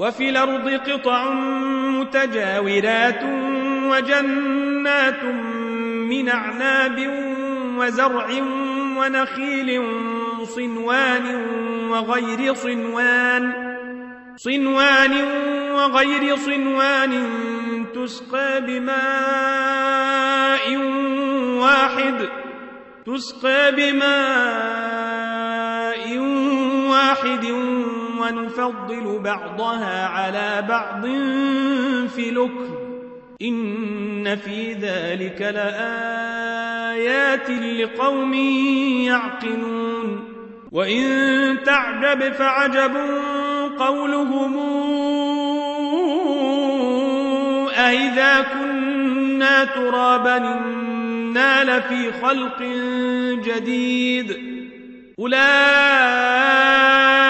وفي الأرض قطع متجاورات وجنات من أعناب وزرع ونخيل صنوان وغير صنوان صنوان وغير صنوان تسقى بماء واحد تسقى بماء واحد ونفضل بعضها على بعض في لكم. إن في ذلك لآيات لقوم يعقلون. وإن تعجب فعجب قولهم. أئذا كنا ترابا إنا لفي خلق جديد. أولئك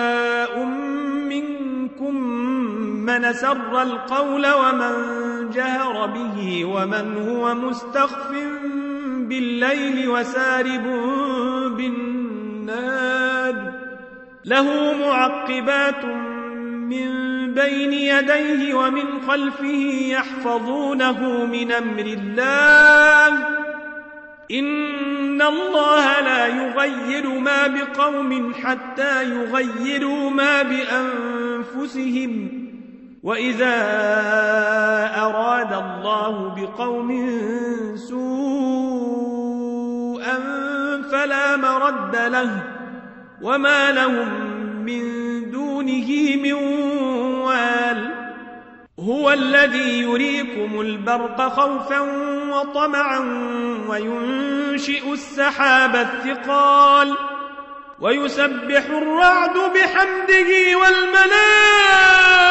من سر القول ومن جهر به ومن هو مستخف بالليل وسارب بالناد له معقبات من بين يديه ومن خلفه يحفظونه من أمر الله. إن الله لا يغير ما بقوم حتى يغيروا ما بأنفسهم. وإذا أراد الله بقوم سوءا فلا مرد له وما لهم من دونه من وال هو الذي يريكم البرق خوفا وطمعا وينشئ السحاب الثقال ويسبح الرعد بحمده والملائكة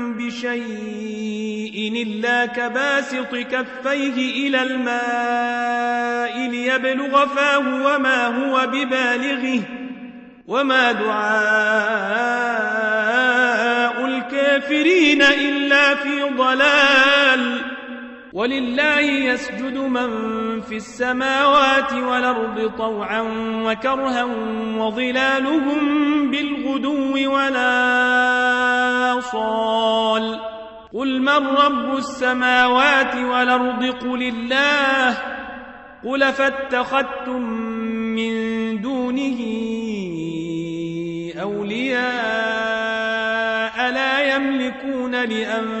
بشيء إلا كباسط كفيه إلى الماء ليبلغ فاه وما هو ببالغه وما دعاء الكافرين إلا في ضلال ولله يسجد من في السماوات والأرض طوعا وكرها وظلالهم بالغدو ولا صال. قل من رب السماوات والأرض؟ قل الله. قل فاتخذتم من دونه أولياء لا يملكون لأنفسهم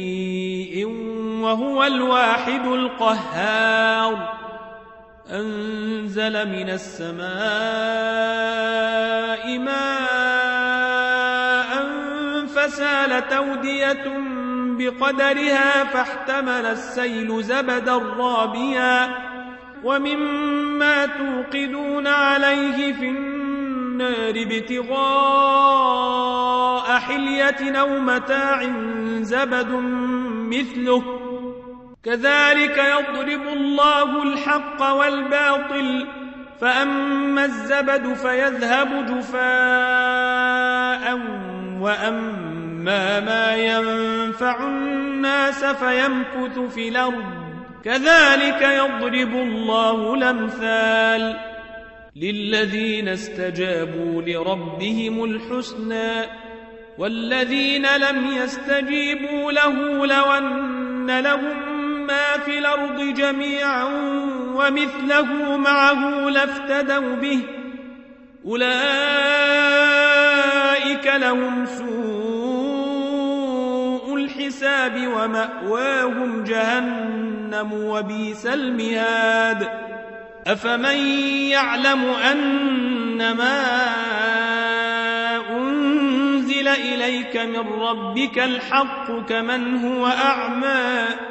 وهو الواحد القهار. أنزل من السماء ماء فسال تودية بقدرها فاحتمل السيل زبدا رابيا. ومما توقدون عليه في النار ابتغاء حلية أو متاع زبد مثله. كذلك يضرب الله الحق والباطل فأما الزبد فيذهب جفاء وأما ما ينفع الناس فيمكث في الأرض. كذلك يضرب الله الأمثال للذين استجابوا لربهم الحسنى والذين لم يستجيبوا له لو أن لهم ما في الأرض جميعا ومثله معه لافتدوا به. أولئك لهم سوء الحساب ومأواهم جهنم وبيس المهاد. أفمن يعلم أنما أنزل إليك من ربك الحق كمن هو أعمى؟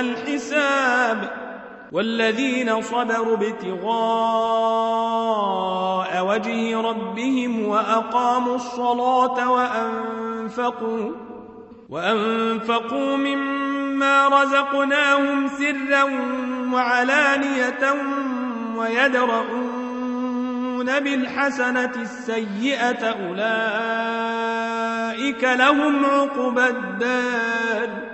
الحساب والذين صبروا ابتغاء وجه ربهم وأقاموا الصلاة وأنفقوا وأنفقوا مما رزقناهم سرا وعلانية ويدرؤون بالحسنة السيئة أولئك لهم عقبى الدار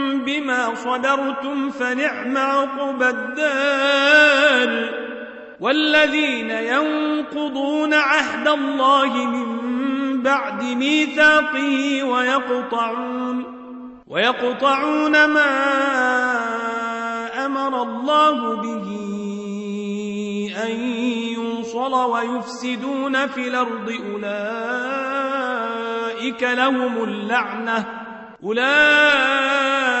بما صبرتم فنعم عقبى الدار. والذين ينقضون عهد الله من بعد ميثاقه ويقطعون ويقطعون ما أمر الله به أن يوصل ويفسدون في الأرض. أولئك لهم اللعنة أولئك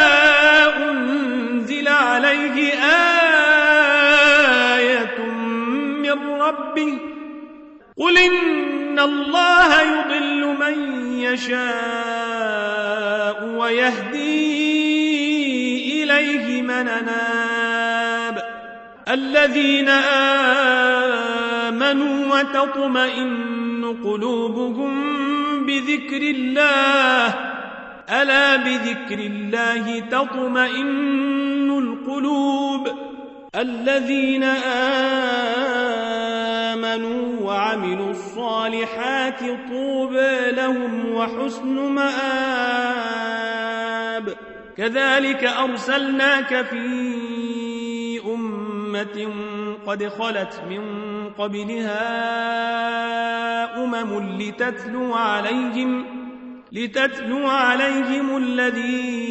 عليه آية من ربه قل إن الله يضل من يشاء ويهدي إليه من ناب الذين آمنوا وتطمئن قلوبهم بذكر الله ألا بذكر الله تطمئن القلوب الذين آمنوا وعملوا الصالحات طوبى لهم وحسن مآب. كذلك أرسلناك في أمة قد خلت من قبلها أمم لتتلو عليهم لتتلو عليهم الذي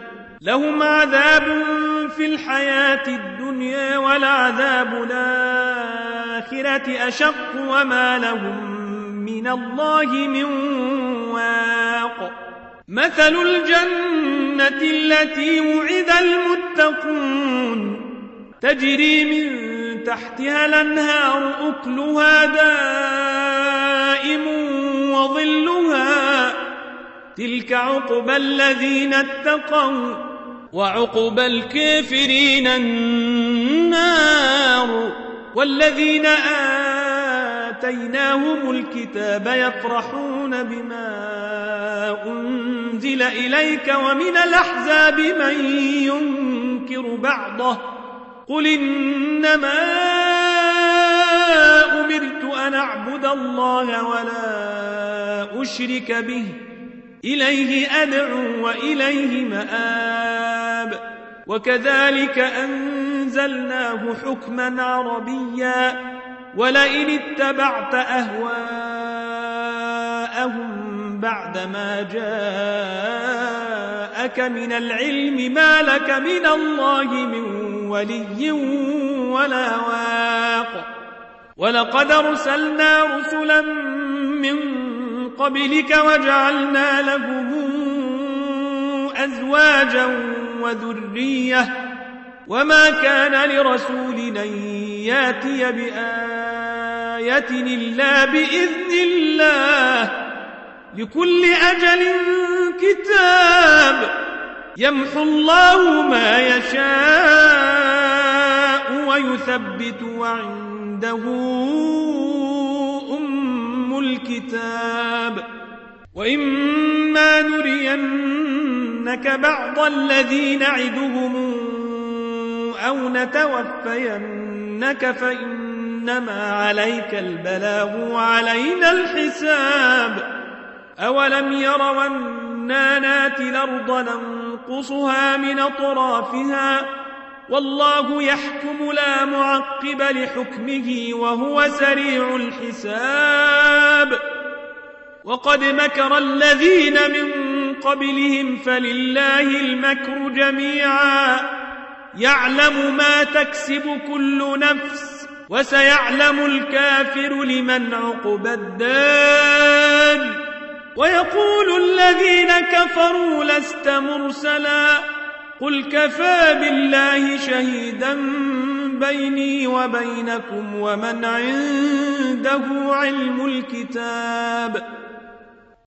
لهم عذاب في الحياة الدنيا والعذاب الآخرة أشق وما لهم من الله من واق. مثل الجنة التي وعد المتقون. تجري من تحتها الأنهار أكلها دائم وظلها. تلك عقبى الذين اتقوا. وعقبى الكافرين النار والذين آتيناهم الكتاب يفرحون بما أنزل إليك ومن الأحزاب من ينكر بعضه قل إنما أمرت أن أعبد الله ولا أشرك به إليه أدعو وإليه مآب وكذلك أنزلناه حكما عربيا ولئن اتبعت أهواءهم بعدما جاءك من العلم ما لك من الله من ولي ولا واق ولقد أرسلنا رسلا من قبلك وجعلنا لهم أزواجا وذرية وما كان لرسول أن يأتي بآية إلا بإذن الله لكل أجل كتاب يمحو الله ما يشاء ويثبت وعنده أم الكتاب وإما نرينك بعض الذي نعدهم أو نتوفينك فإنما عليك البلاغ وعلينا الحساب أولم يروا أنا ناتي الأرض ننقصها من أطرافها والله يحكم لا معقب لحكمه وهو سريع الحساب وقد مكر الذين من قبلهم فلله المكر جميعا. يعلم ما تكسب كل نفس وسيعلم الكافر لمن عقب الدار. ويقول الذين كفروا لست مرسلا. قل كفى بالله شهيدا بيني وبينكم ومن عنده علم الكتاب.